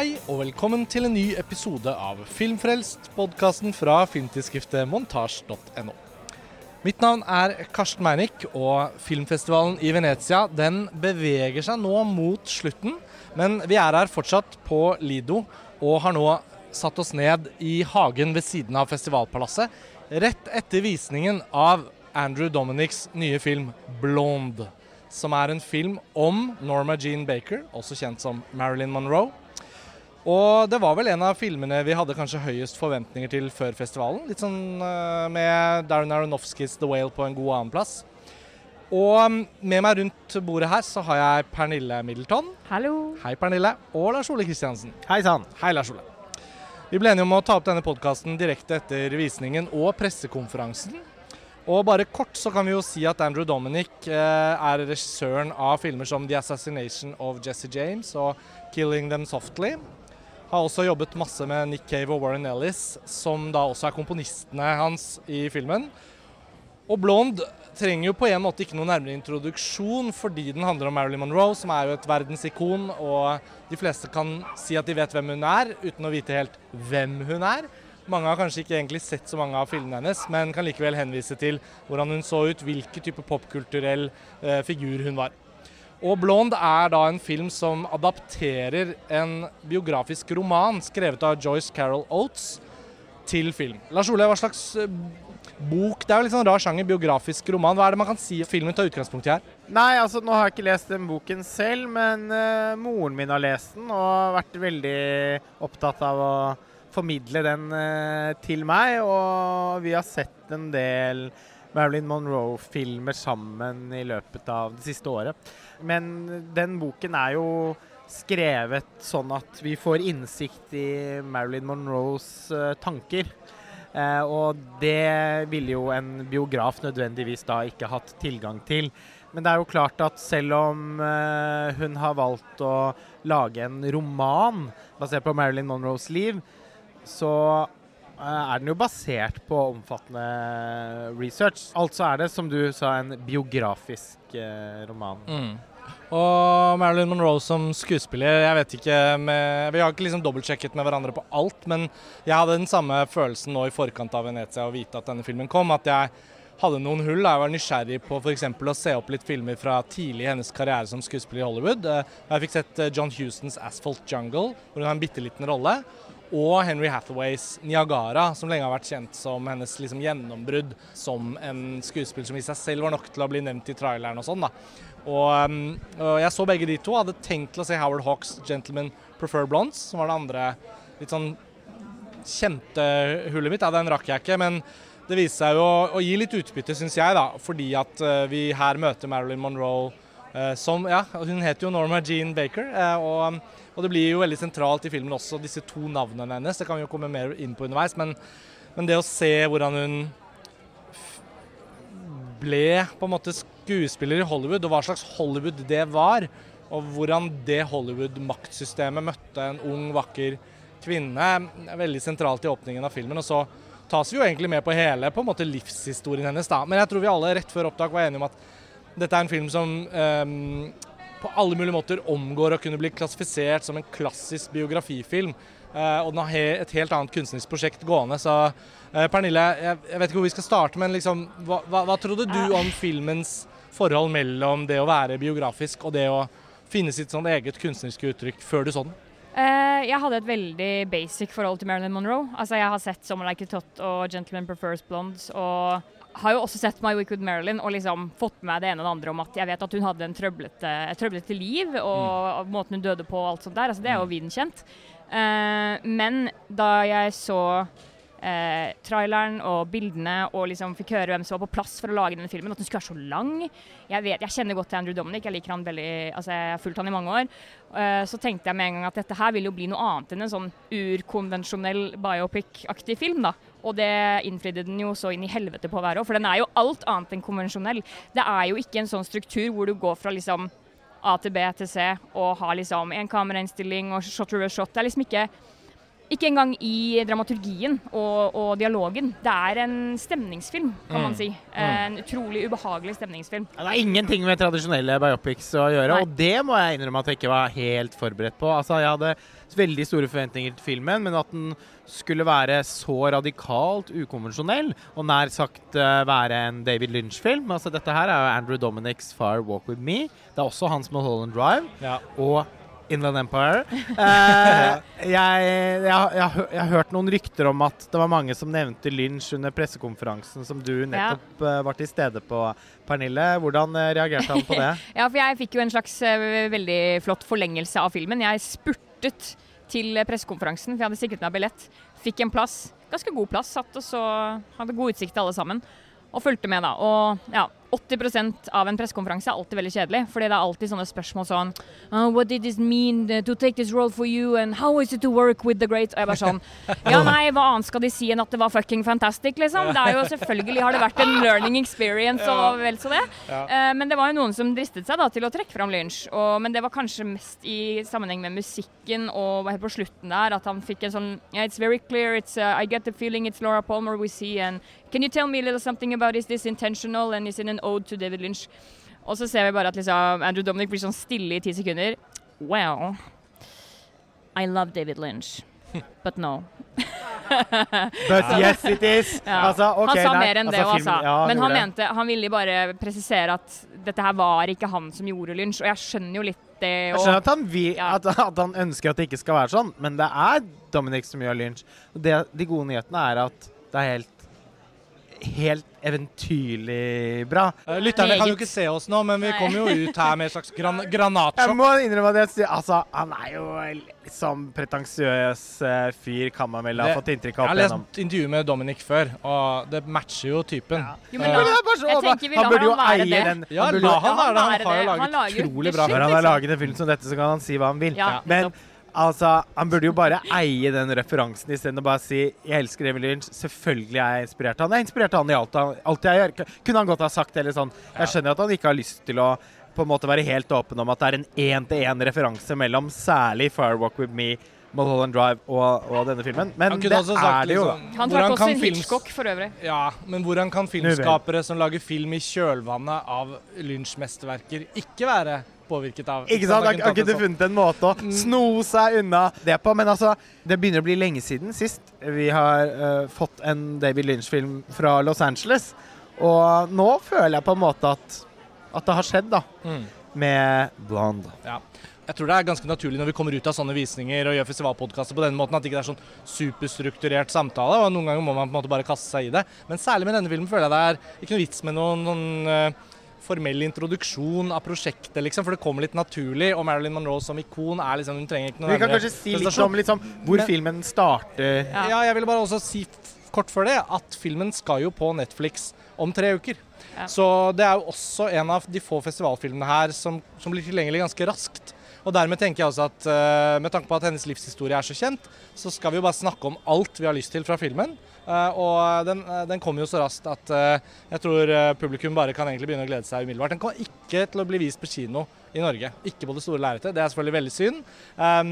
Hei og velkommen til en ny episode av Filmfrelst, podkasten fra filmtidsskriftet montasj.no. Mitt navn er Karsten Meinick, og filmfestivalen i Venezia den beveger seg nå mot slutten. Men vi er her fortsatt på Lido og har nå satt oss ned i hagen ved siden av festivalpalasset. Rett etter visningen av Andrew Dominics nye film 'Blonde'. Som er en film om Norma Jean Baker, også kjent som Marilyn Monroe. Og det var vel en av filmene vi hadde kanskje høyest forventninger til før festivalen. Litt sånn uh, med Darren Aronofskys The Whale på en god annenplass. Og um, med meg rundt bordet her så har jeg Pernille Middleton. Hallo. Hei, Pernille. Og Lars Ole Kristiansen. Hei sann. Hei, Lars Ole. Vi ble enige om å ta opp denne podkasten direkte etter visningen og pressekonferansen. Og bare kort så kan vi jo si at Andrew Dominic eh, er regissøren av filmer som The Assassination of Jesse James og Killing Them Softly. Har også jobbet masse med Nick Cave og Warren Ellis, som da også er komponistene hans i filmen. Og Blonde trenger jo på en måte ikke noen nærmere introduksjon, fordi den handler om Marilyn Monroe, som er jo et verdensikon, og de fleste kan si at de vet hvem hun er, uten å vite helt hvem hun er. Mange har kanskje ikke egentlig sett så mange av filmene hennes, men kan likevel henvise til hvordan hun så ut, hvilken type popkulturell eh, figur hun var. Og 'Blonde' er da en film som adapterer en biografisk roman skrevet av Joyce Carol Oates til film. Lars Ole, hva slags eh, bok Det er jo litt sånn rar sjanger, biografisk roman. Hva er det man kan si filmen tar utgangspunkt i her? Nei, altså nå har jeg ikke lest den boken selv, men uh, moren min har lest den og vært veldig opptatt av å formidle den uh, til meg. Og vi har sett en del Marilyn Monroe-filmer sammen i løpet av det siste året. Men den boken er jo skrevet sånn at vi får innsikt i Marilyn Monroes uh, tanker. Uh, og det ville jo en biograf nødvendigvis da ikke hatt tilgang til. Men det er jo klart at selv om uh, hun har valgt å lage en roman basert på Marilyn Monroes liv, så er den jo basert på omfattende research. Altså er det, som du sa, en biografisk roman. Mm. Og Marilyn Monroe som skuespiller Jeg vet ikke med, Vi har ikke liksom dobbeltsjekket med hverandre på alt, men jeg hadde den samme følelsen nå i forkant av Venezia å vite at denne filmen kom. At jeg hadde noen hull. Jeg var nysgjerrig på f.eks. å se opp litt filmer fra tidlig i hennes karriere som skuespiller i Hollywood. Jeg fikk sett John Hustons 'Asphalt Jungle', hvor hun har en bitte liten rolle. Og Henry Hathaways 'Niagara', som lenge har vært kjent som hennes liksom, gjennombrudd som en skuespiller som i seg selv var nok til å bli nevnt i traileren og sånn. da. Og, um, og, jeg så begge de to. Hadde tenkt til å se Howard Hawks 'Gentlemen Prefer Blondes', som var det andre litt sånn kjente hullet mitt. Ja, den rakk jeg ikke, men det viste seg jo å, gi litt utbytte, syns jeg, da. Fordi at uh, vi her møter Marilyn Monroe uh, som Ja, hun heter jo Norma Jean Baker. Uh, og, og, det blir jo veldig sentralt i filmen også, disse to navnene hennes. Det kan vi jo komme mer inn på underveis. Men, men det å se hvordan hun ble på en måte skuespiller i Hollywood, og hva slags Hollywood det var. Og hvordan det Hollywood-maktsystemet møtte en ung, vakker kvinne, er veldig sentralt i åpningen av filmen. Og så tas vi jo egentlig med på hele på en måte livshistorien hennes. da. Men jeg tror vi alle rett før opptak var enige om at dette er en film som um, på alle mulige måter omgår å kunne bli klassifisert som en klassisk biografifilm. Uh, og den har he et helt annet kunstnerisk prosjekt gående. Så uh, Pernille, jeg, jeg, vet ikke hvor vi skal starte, men liksom, hva, hva, hva trodde du om filmens forhold mellom det å være biografisk og det å finne sitt sånn eget kunstneriske uttrykk før du så den? Uh, jeg hadde et veldig basic forhold til Marilyn Monroe. Altså, jeg har sett 'Someone Like a Tot' og 'Gentleman Prefers Blondes'. og har jo også sett 'My Wicked Marilyn' og liksom fått med meg det ene og det andre om at jeg vet at hun hadde en trøblete, et trøblete liv, og mm. måten hun døde på og alt sånt der. Altså, det er jo mm. viden kjent. Uh, men da jeg så eh, traileren og bildene og liksom fikk høre hvem som var på plass for å lage denne filmen. At den skulle være så lang. Jeg, vet, jeg kjenner godt til Andrew Dominic, jeg liker han veldig, altså jeg har fulgt han i mange år. Eh, så tenkte jeg med en gang at dette her vil jo bli noe annet enn en sånn urkonvensjonell biopic-aktig film. da. Og det innfridde den jo så inn i helvete på å være òg, for den er jo alt annet enn konvensjonell. Det er jo ikke en sånn struktur hvor du går fra liksom A til B til C og har liksom en kamerainnstilling og shot reverse shot. Det er liksom ikke ikke engang i dramaturgien og, og dialogen. Det er en stemningsfilm, kan Mm. man si. Eh, En utrolig ubehagelig stemningsfilm. Ja, Det er ingenting med tradisjonelle biopics å gjøre, Nei. og det må jeg innrømme at jeg ikke var helt forberedt på. Altså, Jeg hadde veldig store forventninger til filmen, men at den skulle være så radikalt ukonvensjonell, og nær sagt uh, være en David Lynch-film Altså Dette her er jo Andrew Dominics Fire Walk With Me. Det er også hans Mulholland Drive. Ja. og Inland Empire. Uh, jeg, jeg, jeg, jeg har hørt noen rykter om at det var mange som nevnte Lynch under pressekonferansen som du nettopp uh, var til stede på, Pernille. Hvordan eh, reagerte han på det? Ja, for jeg fikk jo en slags uh, veldig flott forlengelse av filmen. Jeg spurtet til pressekonferansen, for jeg hadde sikret meg billett. Fikk en plass, ganske god plass, satt og så hadde god utsikt til alle sammen. Og fulgte med, da. Og ja, 80% av en pressekonferanse er alltid veldig kjedelig. Fordi det er alltid sånne spørsmål sånn oh, What did this mean uh, to take this role for you? And how is it to work with the great? Og jeg bare sånn Ja, nei, hva annet skal de si enn at det var fucking fantastic, liksom? Det er jo selvfølgelig har det vært en learning experience og vel så det. Eh, men det var jo noen som dristet seg da til å trekke fram Lynch. Og, men det var kanskje mest i sammenheng med musikken og helt på slutten der at han fikk en sånn yeah, It's very clear. It's, uh, I get the feeling it's Laura Palmer we see. And can you tell me a little something about is this intentional and is it an ode to David Lynch? Og så ser vi bare at liksom, Andrew Dominic blir sånn stille i ti sekunder. Well, I love David Lynch, but no. But yes, it is. Ja. Altså, okay, han sa nei, mer enn det òg, film- altså. ja, Men han mente Han ville bare presisere at dette her var ikke han som gjorde Lynch. Og jeg skjønner jo litt det. Jeg skjønner at han, vil, Ja. at, at han ønsker at det ikke skal være sånn, men det er Dominic som gjør Lynch. Og Det, de gode nyhetene er at det er helt Helt eventyrlig bra. Eh, Lytterne kan jo ikke se oss nå, men vi kommer jo ut her med et slags gran Jeg må innrømme at jeg, altså, han er jo liksom pretensiøs eh, fyr, kan man vel ha fått inntrykk Jeg har lest gjennom. intervju med Dominic før, og det matcher jo typen. Jo, men så- Jeg han burde jo han eie den Ja, han burde, han være det. Han har jo laget utrolig bra. Når han har laget en film som dette, så kan han si hva han vil. Ja, Men nettopp. Altså, han burde jo bare eie den referansen istedenfor bare si 'Jeg elsker David Lynch'. Selvfølgelig er jeg inspirert av han. Jeg er inspirert av han i alt, han- alt jeg gjør. Kunne han godt ha sagt eller sånn. Jeg skjønner at han ikke har lyst til å på en måte være helt åpen om at det er en én-til-én-referanse mellom særlig 'Firewalk With Me', 'Mulholland Drive' og, og denne filmen. Men det er det jo. liksom, Han trakk også en Hitchcock for øvrig. Ja, men hvordan kan filmskapere som lager film i kjølvannet av Lynch-mesterverker, ikke være påvirket av Ikke sant? Har ikke du funnet en måte å sno seg unna det på? Men altså, det begynner å bli lenge siden sist vi har uh, fått en David Lynch-film fra Los Angeles. Og nå føler jeg på en måte at, at det har skjedd, da. Mm. Med Blonde. Ja. Jeg tror det er ganske naturlig når vi kommer ut av sånne visninger og gjør festivalpodkaster på denne måten, at det ikke er sånn superstrukturert samtale. og Noen ganger må man på en måte bare kaste seg i det. Men særlig med denne filmen føler jeg det er ikke noe vits med noen, noen eh, formell introduksjon av prosjektet, liksom, for det kommer litt naturlig. Og Marilyn Monroe som ikon er liksom Hun trenger ikke noe Vi kan kanskje si litt om liksom, hvor Men- filmen starter. Ja. Ja, jeg ville bare også si kort før det at filmen skal jo på Netflix om tre uker. Ja. Så det er jo også en av de få festivalfilmene her som, som blir tilgjengelig ganske raskt. Og dermed tenker jeg også at uh, med tanke på at hennes livshistorie er så kjent, så skal vi jo bare snakke om alt vi har lyst til fra filmen. Eh, og den, eh, den kommer jo så raskt at eh, jeg tror eh, publikum bare kan egentlig begynne å glede seg umiddelbart. Den kommer ikke til å bli vist på kino i Norge. Ikke på det store lerretet. Det er selvfølgelig veldig synd. Um,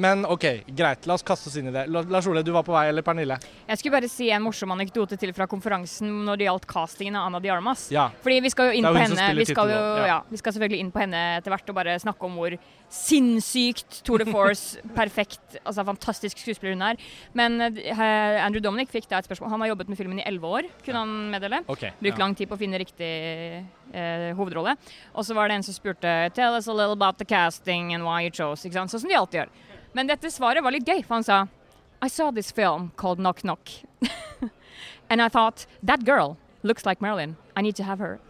men OK, greit. La oss kaste oss inn i det. Lars Ole, du var på vei, eller Pernille? Jeg skulle bare si en morsom anekdote til fra konferansen når det gjaldt castingen av Anna de Armas. Ja. Fordi vi skal jo inn på henne. Vi skal, jo, ja. ja, vi skal selvfølgelig inn på henne etter hvert og bare snakke om hvor sinnssykt Tour de Force, perfekt, altså fantastisk skuespiller hun er. Men uh, Andrew Dominic fikk da et spørsmål. Han har jobbet med filmen i elleve år, kunne han meddele. Okay, Brukt ja. lang tid på å finne riktig uh, hovedrolle. Og så var det en som spurte Tell us a little about the casting and why you chose. Ikke sant? Sånn som de alltid gjør. Men dette svaret var litt gøy, for han sa I saw this film called Knock Knock. and I thought that girl looks like Marilyn. I need to have her.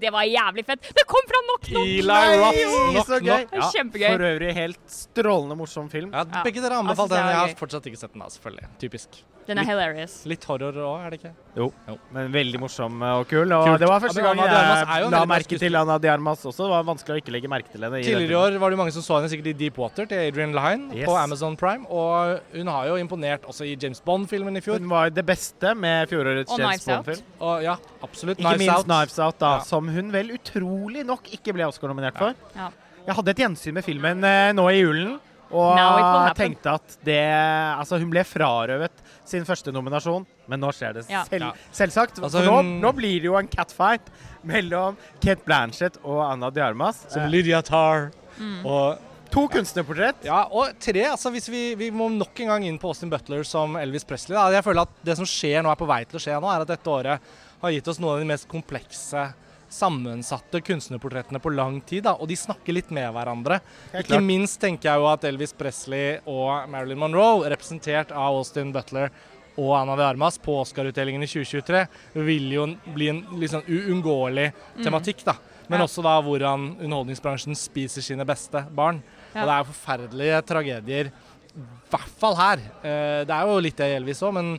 Det var jævlig fett. Det kom fra Knock Knock! Eli Roth, Knock. Knock. Ja, Kjempegøy. For øvrig helt strålende morsom film. Ja, begge dere Jeg anbefalt den. Jeg har fortsatt ikke sett den, da, selvfølgelig. Typisk. Den er hilarious. Litt horror òg, er det ikke? Jo, Jo. men veldig morsom og kul. Og Kult. det var første gang jeg la merke til. Anna Diarmas også. Det var vanskelig å ikke legge merke til henne. Tidligere i år var det mange som så henne sikkert i Deep Water til Adrian Lyne Yes. på Amazon Prime. Og hun har jo imponert også i James Bond-filmen i fjor. Hun var det beste med fjorårets Og James Bond-film. Og ja, absolutt. Ikke Knives minst Out. Knives Out, da, Ja. som hun vel utrolig nok ikke ble Oscar-nominert for. Ja. Jeg hadde et gjensyn med filmen eh, nå i julen, Og tenkte at det Altså, hun ble frarøvet sin første nominasjon, men nå skjer det Ja. selv, selvsagt. Altså, For nå, hun- nå blir det jo en catfight mellom Kate Blanchett og Anna Diarmas. Som Lydia Tarr. Mm. Og, to kunstnerportrett. ja, og tre, altså hvis vi, vi må nok en gang inn på Austin Butler som Elvis Presley. Da. Jeg føler at det som skjer nå, er på vei til å skje nå, er at dette året har gitt oss noen av de mest komplekse, sammensatte kunstnerportrettene på lang tid. Da. Og de snakker litt med hverandre. Ikke minst tenker jeg jo at Elvis Presley og Marilyn Monroe, representert av Austin Butler og Anna de Armas på Oscar-utdelingen i 2023, vil jo bli en litt sånn uunngåelig tematikk. da. Men også da hvordan underholdningsbransjen spiser sine beste barn. Og det er jo forferdelige tragedier, i hvert fall her. Eh, Det er jo litt det Elvis òg, men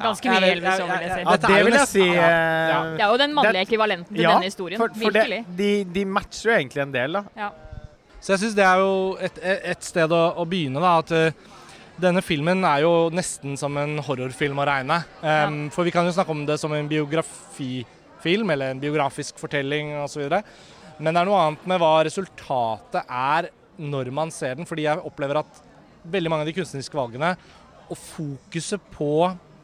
Ganske mye Elvis over det. Ja, det vil jeg si. ja, eh, ja. Det er jo den mannlige ekvivalenten til denne historien. for, for det, Virkelig. de, de matcher jo egentlig en del, da. Så jeg syns det er jo et, et sted å, å begynne, da. At eh, denne filmen er jo nesten som en horrorfilm å regne. Em, For vi kan jo snakke om det som en biografifilm, eller en biografisk fortelling osv. Men det er noe annet med hva resultatet er når man ser den. Fordi jeg opplever at veldig mange av de kunstneriske valgene og fokuset på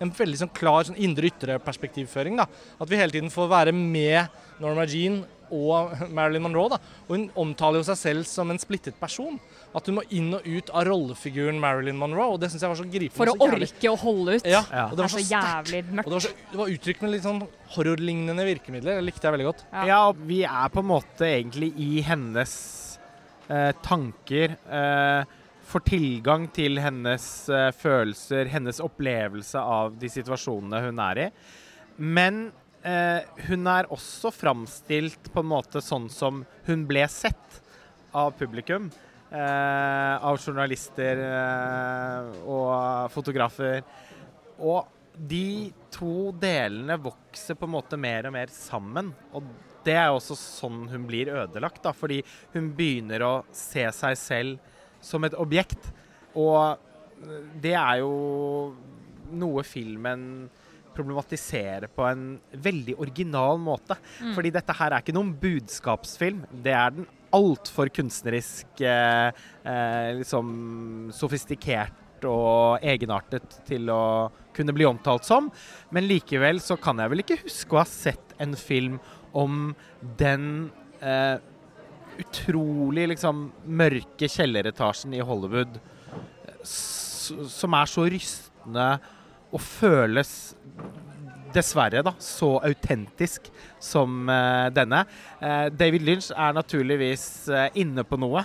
en veldig sånn klar sånn indre-ytre perspektivføring. da. At vi hele tiden får være med Norma Jean og Marilyn Monroe. da. Og hun omtaler jo seg selv som en splittet person. At hun må inn og ut av rollefiguren Marilyn Monroe. Og det synes jeg var så gripende. For å orke å holde ut. Ja, Ja. og det Det var så så jævlig jævlig Og mørkt. det var, så, det var uttrykt med litt sånn horrorlignende virkemidler. Det likte jeg veldig godt. Ja. Ja, og vi er på en måte egentlig i hennes eh, tanker. Eh, får tilgang til hennes eh, følelser, hennes opplevelse av de situasjonene hun er i. Men eh, hun er også framstilt på en måte sånn som hun ble sett av publikum. Eh, av journalister eh, og fotografer. Og de to delene vokser på en måte mer og mer sammen. Og det er også sånn hun blir ødelagt, da, fordi hun begynner å se seg selv som et objekt. Og det er jo noe filmen problematiserer på en veldig original måte. Mm. Fordi dette her er ikke noen budskapsfilm. Det er den altfor kunstnerisk eh, eh, liksom sofistikert og egenartet til å kunne bli omtalt som. Men likevel så kan jeg vel ikke huske å ha sett en film om den eh, utrolig liksom mørke kjelleretasjen i Hollywood som er så rystende og føles dessverre da, så autentisk som uh, denne. Uh, David Lynch er naturligvis uh, inne på noe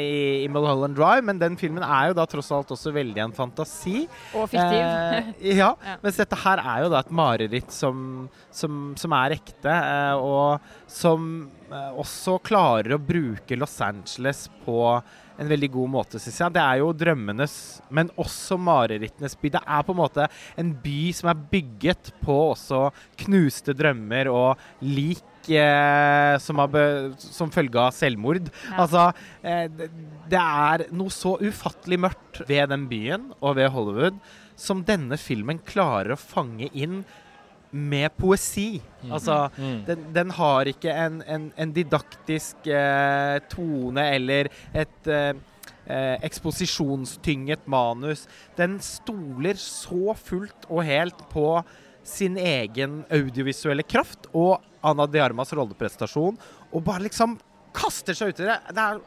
i, i Mulholland Drive, men den filmen er jo da tross alt også veldig en fantasi. Og fiktiv. Ja, Ja. mens dette her er jo da et mareritt som, som, som er ekte, og som også klarer å bruke Los Angeles på en veldig god måte, syns jeg. Det er jo drømmenes, men også marerittenes by. Det er på en måte en by som er bygget på også knuste drømmer og lik eh, som, som følge av selvmord. Ja. Altså, eh, det, det er noe så ufattelig mørkt ved den byen og ved Hollywood som denne filmen klarer å fange inn med poesi. Altså, Mm. den, den har ikke en, en, en didaktisk eh, tone eller et eh, eh, eksposisjonstynget manus. Den stoler så fullt og helt på sin egen audiovisuelle kraft og Anna Diarmas rolleprestasjon, og bare liksom kaster seg ut det. det er,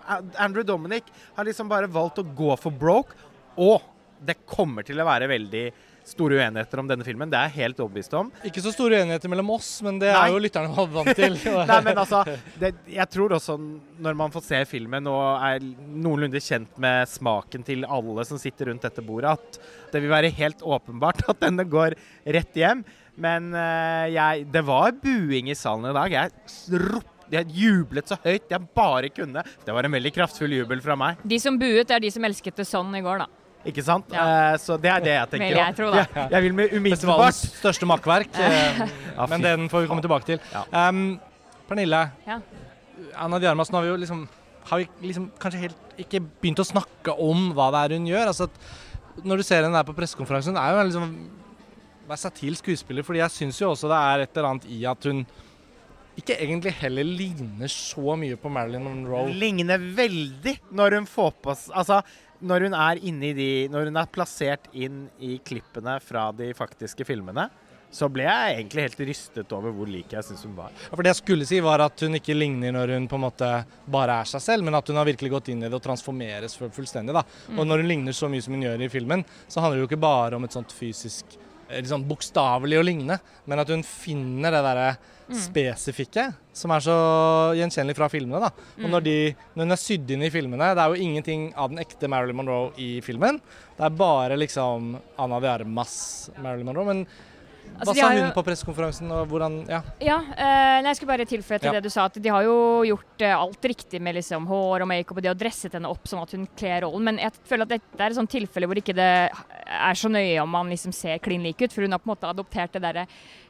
Andrew Dominic har liksom bare valgt å gå for broke, og det kommer til å være veldig store uenigheter om denne filmen. Det er jeg helt overbevist om. Ikke så store uenigheter mellom oss, men det Nei. er jo lytterne vant til. Nei, men altså, det, jeg tror også når man får se filmen og er noenlunde kjent med smaken til alle som sitter rundt dette bordet, at det vil være helt åpenbart at denne går rett hjem. Men eh, jeg, det var buing i salen i dag. Jeg ropte jeg jublet så høyt jeg bare kunne. Det var en veldig kraftfull jubel fra meg. De som buet, er de som elsket The sånn i går, da. Ikke sant? Ja. Eh, så det er det jeg tenker. Vil jeg tro, da. Jeg, jeg vil med umiddelbart største makkverk. eh, Ja, Men den får vi komme tilbake til. Ja. Um, Pernille, Ja. Anna Diarmas, nå har vi jo liksom har vi liksom kanskje helt ikke begynt å snakke om hva det er hun gjør. Altså at når du ser henne der på pressekonferansen, er jo en liksom versatil skuespiller. fordi jeg syns jo også det er et eller annet i at hun ikke egentlig heller ligner så mye på Marilyn Monroe. ligner veldig når hun får på Altså, når hun er inne i de Når hun er plassert inn i klippene fra de faktiske filmene, så ble jeg egentlig helt rystet over hvor lik jeg syns hun var. Ja, for Det jeg skulle si var at hun ikke ligner når hun på en måte bare er seg selv, men at hun har virkelig gått inn i det og transformeres fullstendig. da. Mm. Og når hun ligner så mye som hun gjør i filmen, så handler det jo ikke bare om et sånt fysisk sånn bokstavelig å ligne, men at hun finner det derre. Spesifikke som er så gjenkjennelig fra filmene. da. Og Mm. når, de, når hun er sydd inn i filmene, det er jo ingenting av den ekte Marilyn Monroe i filmen. Det er bare liksom Anna de Armas Marilyn Monroe. Men Altså, hva sa hun jo- på pressekonferansen, og hvordan Ja. Ja, eh, nei, jeg skulle bare tilføye til Ja. det du sa, at de har jo gjort eh, alt riktig med liksom, hår og makeup, og det, og dresset henne opp sånn at hun kler rollen. Men jeg føler at dette er et sånt tilfelle hvor ikke det er så nøye om man liksom ser klin lik ut, for hun har på en måte adoptert det derre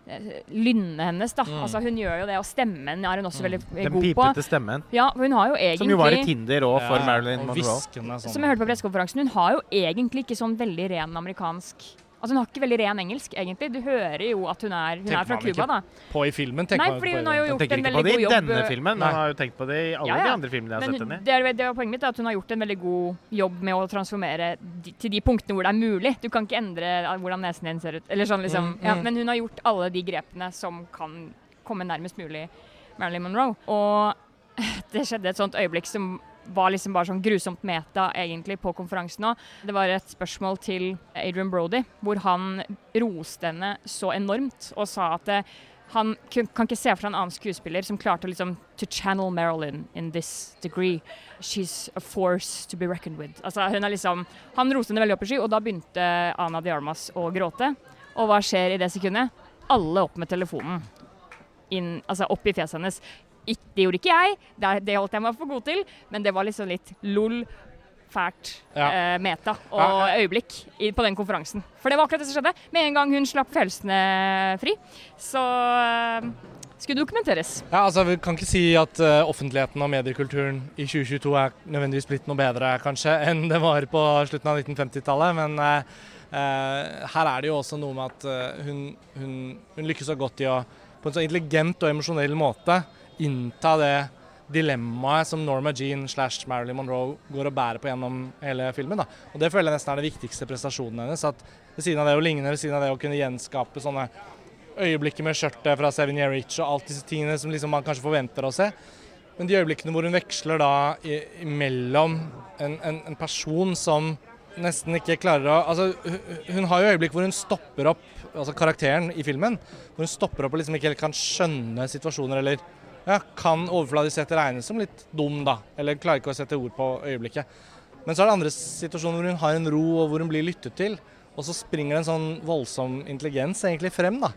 eh, lynnet hennes, da. Mm. Altså, hun gjør jo det, og stemmen er hun også veldig eh, Den god på. Den pipete stemmen. Ja, hun har jo egentlig Som jo var i Tinder òg for Ja, Marilyn Monroe. sånn. Som jeg hørte på pressekonferansen, hun har jo egentlig ikke sånn veldig ren amerikansk Altså Hun har ikke veldig ren engelsk, egentlig. Du hører jo at hun er, hun er fra Cuba, da. På i filmen, tenker Nei, man fordi på hun har jo gjort tenker en ikke på veldig det god i jobb. denne filmen, Nei. man har jo tenkt på det i alle Ja, ja. de andre filmene jeg har Men sett henne i. det, er, det var poenget mitt, at hun har gjort en veldig god jobb med å transformere de, til de punktene hvor det er mulig. Du kan ikke endre eh, hvordan nesen din ser ut. Eller sånn, liksom. Mm, Ja, mm. men hun har gjort alle de grepene som kan komme nærmest mulig Marilyn Monroe. Og det skjedde et sånt øyeblikk som var liksom bare sånn grusomt meta egentlig på konferansen òg. Det var et spørsmål til Adrian Brody hvor han roste henne så enormt og sa at eh, han kan ikke se for seg en annen skuespiller som klarte liksom to channel Marilyn in this degree. She's a force to be reckoned with. Altså, hun er liksom, han roste henne veldig opp i sky, og da begynte Ana de Armas å gråte. Og hva skjer i det sekundet? Alle opp med telefonen. Inn, altså opp i fjeset hennes. Det gjorde ikke jeg, det, holdt jeg meg for god til, men det var liksom litt lol, fælt, Ja. eh, meta og øyeblikk i, på den konferansen. For det var akkurat det som skjedde. Med en gang hun slapp følelsene fri, så eh, skulle dokumenteres. Ja, altså Vi kan ikke si at uh, offentligheten og mediekulturen i 2022 er nødvendigvis blitt noe bedre kanskje enn det var på slutten av 1950-tallet, men uh, uh, her er det jo også noe med at hun, hun, hun lykkes så godt i å på en så intelligent og emosjonell måte innta det dilemmaet som Norma Jean slash Marilyn Monroe går og bærer på gjennom hele filmen. da. Og Det føler jeg nesten er det viktigste prestasjonen hennes. at Ved siden av det å ligne, ved siden av det å kunne gjenskape sånne øyeblikket med skjørtet fra Seven Year Itch og alt disse tingene som liksom man kanskje forventer å se. Men de øyeblikkene hvor hun veksler da imellom en, en, en person som nesten ikke klarer å Altså, hun har jo øyeblikk hvor hun stopper opp, altså karakteren i filmen, hvor hun stopper opp og liksom ikke helt kan skjønne situasjoner eller ja, kan overfladisk sett regnes som litt dum, da. Eller klarer ikke å sette ord på øyeblikket. Men så er det andre situasjoner hvor hun har en ro og hvor hun blir lyttet til. Og så springer det en sånn voldsom intelligens egentlig frem, da.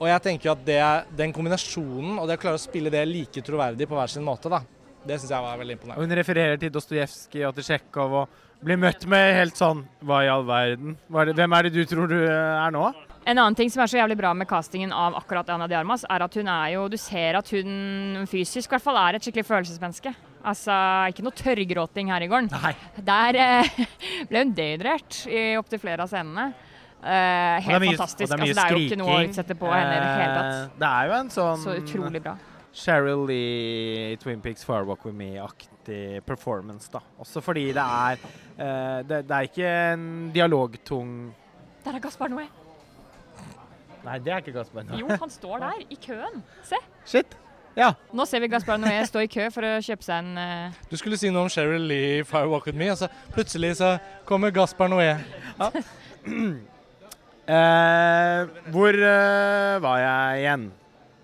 Og jeg tenker at det, den kombinasjonen, og det å klare å spille det like troverdig på hver sin måte, da, det syns jeg var veldig imponerende. Hun refererer til Dostojevskij og til Tsjekhov og blir møtt med helt sånn Hva i all verden? Er hvem er det du tror du er nå? En annen ting som er så jævlig bra med castingen av akkurat Ana de Armas, er at hun er jo Du ser at hun fysisk i hvert fall er et skikkelig følelsesmenneske. Altså, ikke noe tørrgråting her i gården. Nei. Der eh, ble hun dehydrert i opptil flere av scenene. Eh, helt mye- fantastisk. det er altså, det er jo ikke noe å utsette på henne i det hele tatt. Eh, Det er jo en sånn Så utrolig bra. Cheryl Lee i Twin Peaks Far Walk With Me-aktig performance, da. Også fordi det er eh, det, det er ikke en dialogtung Der er Gaspar Noé. Nei, det er ikke Gaspar. Jo, han står der i køen. Se. Shit. Ja. Nå ser vi Gaspar Noé stå i kø for å kjøpe seg en uh... Du skulle si noe om Sheryl Lee i Fire Walk With Me, og så plutselig så kommer Gaspar Noé. Eh, hvor eh, var jeg igjen?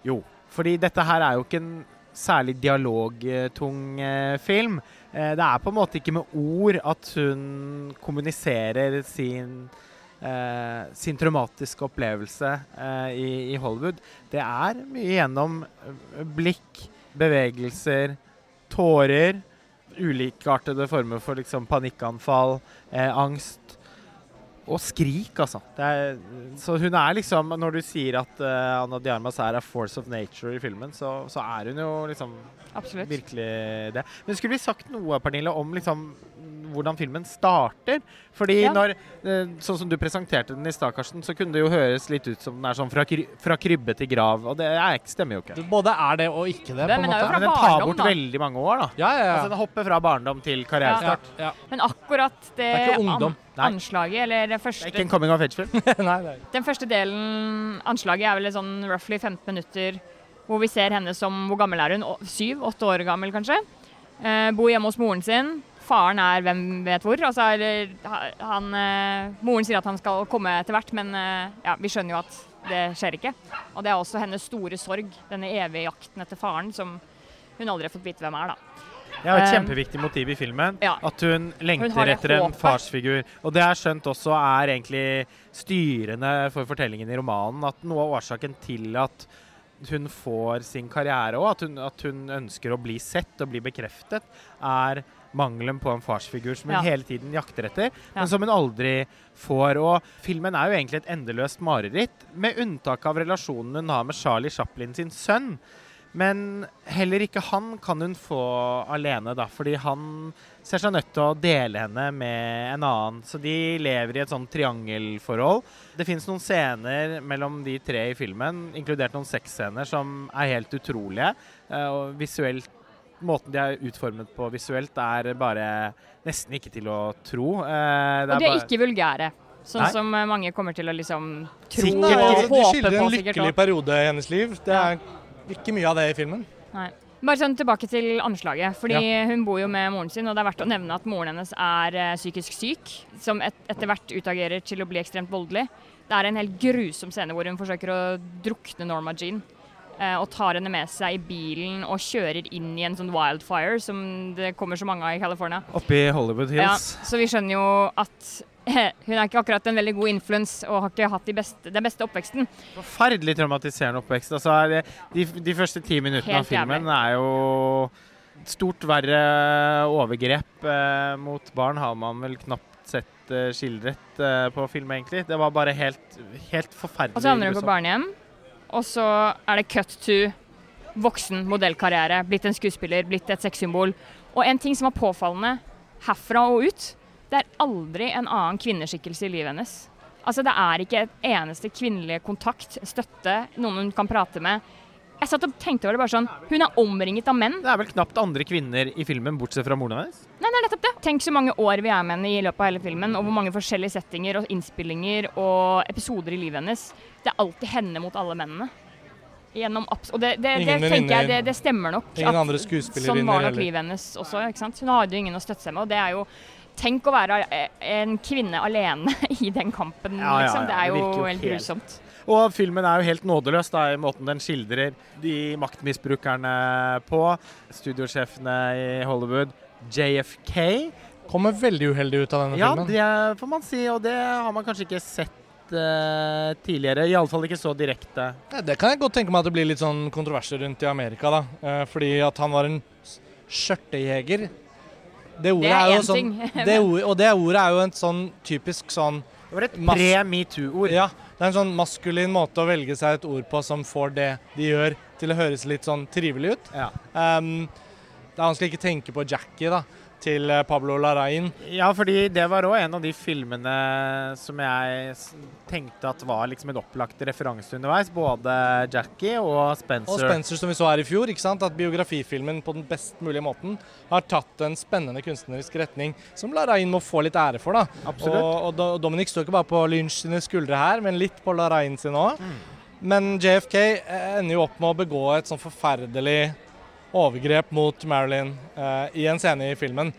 Jo, fordi dette her er jo ikke en særlig dialogtung eh, film. Eh, det er på en måte ikke med ord at hun kommuniserer sin eh, sin traumatiske opplevelse eh, i, i Hollywood. Det er mye gjennom eh, blikk, bevegelser, tårer, ulikartede former for liksom panikkanfall, eh, angst og skrik, altså. Det er, så hun er liksom Når du sier at uh, Anna Diarmas er a force of nature i filmen, så, så er hun jo liksom Absolutt. virkelig det. Men skulle vi sagt noe, Pernille, om liksom hvordan filmen starter. Fordi Ja. når eh, Sånn som du presenterte den i stad, Karsten, så kunne det jo høres litt ut som den er sånn fra, kry fra krybbe til grav. Og det er, stemmer jo ikke. Både er det og ikke det, Det- på men Men den tar bort da. veldig mange år, da. Ja, ja, ja. Altså Den hopper fra barndom til karrierestart. ja. Men akkurat det, Det er ikke ungdom. Nei. anslaget, eller det Det første er ikke en coming of age-film. Den første delen, anslaget, er vel sånn roughly 15 minutter hvor vi ser henne som Hvor gammel er hun? Syv? Åtte år gammel, kanskje? Eh, bor hjemme hos moren sin. Faren er hvem vet hvor. Altså, eller, han, eh, moren sier at han skal komme etter hvert, men eh, ja, vi skjønner jo at det skjer ikke. Og det er også hennes store sorg, denne evige jakten etter faren, som hun aldri har fått vite hvem er, da. Det er et Eh, kjempeviktig motiv i filmen. ja. At hun lengter Hun etter en farsfigur. Og det har skjønt også er egentlig styrende for fortellingen i romanen. At noe av årsaken til at hun får sin karriere òg, at, hun- at hun ønsker å bli sett og bli bekreftet, er mangelen på en farsfigur som hun Ja. hele tiden jakter etter, Ja. men som hun aldri får. Og filmen er jo egentlig et endeløst mareritt, med unntak av relasjonen hun har med Charlie Chaplin sin sønn. Men heller ikke han kan hun få alene, da, fordi han ser seg nødt til å dele henne med en annen. Så de lever i et sånn triangelforhold. Det fins noen scener mellom de tre i filmen, inkludert noen sexscener, som er helt utrolige. Eh, Og visuelt Måten de er utformet på visuelt, er bare nesten ikke til å tro. Eh, Og de er bare- ikke vulgære. Sånn Nei. som eh, mange kommer til å liksom tro Sikkert. og de, de håpe skildrer en lykkelig også. periode i hennes liv. Det er ikke mye av det i filmen. Nei. Bare sånn tilbake til anslaget. fordi Hun bor jo med moren sin, og det er verdt å nevne at moren hennes er eh, psykisk syk. Som et, etter hvert utagerer til å bli ekstremt voldelig. Det er en helt grusom scene hvor hun forsøker å drukne Norma Jean. Eh, og tar henne med seg i bilen og kjører inn i en sånn wildfire som det kommer så mange av i California. Oppe i Hollywood Ja, Hills. så vi skjønner jo at hun er ikke akkurat en veldig god influens og har ikke hatt de beste, den beste oppveksten. Forferdelig traumatiserende oppvekst. Altså, det, de, de første ti minuttene Helt av filmen er jo stort verre overgrep eh, mot barn har man vel knapt sett eh, skildret eh, på film, egentlig. Det var bare helt, helt forferdelig. Og så havner hun på barnehjem, og så er det cut to voksen modellkarriere, blitt en skuespiller, blitt et sexsymbol. Og en ting som var påfallende herfra og ut, det er aldri en annen kvinneskikkelse i livet hennes. Altså Det er ikke et eneste kvinnelig kontakt, støtte, noen hun kan prate med. Jeg satt og tenkte over det bare sånn Hun er omringet av menn. Det er vel knapt andre kvinner i filmen, bortsett fra moren hennes. Nei, det er nettopp det. Tenk så mange år vi er med henne i løpet av hele filmen, og hvor mange forskjellige settinger og innspillinger og episoder i livet hennes. Det er alltid henne mot alle mennene. Gjennom apps. og det, det, det Ingen tenker jeg det, det stemmer nok. Ingen at andre skuespillerinner Sånn var nok heller. livet hennes også. ikke sant? Hun hadde jo ingen å støtte seg med. og det er jo Tenk å være eh, en kvinne alene i den kampen, Ja, ja, liksom. ja, Det er jo det jo helt helt- grusomt. Og filmen er jo helt nådeløs da, i måten den skildrer de maktmisbrukerne på. Studiosjefene i Hollywood. JFK. Kommer veldig uheldig ut av denne Ja, filmen. det får man si, og det har man kanskje ikke sett uh, tidligere. Iallfall ikke så direkte. Ja, det kan jeg godt tenke meg at det blir litt sånn kontroverser rundt i Amerika, da. Eh, fordi at han var en skjørtejeger. Det ordet Det er jo én sånn, ting. det ord, Og det ordet er jo en sånn typisk sånn Det var et pre-metoo-ord. Ja, det er en sånn maskulin måte å velge seg et ord på som får det de gjør, til å høres litt sånn trivelig ut. Ja. Um, det er vanskelig ikke tenke på Jackie, da, til eh, Pablo Larrain. ja, fordi det var òg en av de filmene som jeg tenkte at var liksom en opplagt referanse underveis. Både Jackie og Spencer. Og Spencer, som vi så her i fjor, ikke sant? at biografifilmen på den best mulige måten har tatt en spennende kunstnerisk retning som Larrain må få litt ære for. da. Absolutt. Og, og Dominic står ikke bare på Lynch sine skuldre her, men litt på Larrain sin òg. Mm. Men JFK ender jo opp med å begå et sånn forferdelig overgrep mot Marilyn uh, i en scene i filmen.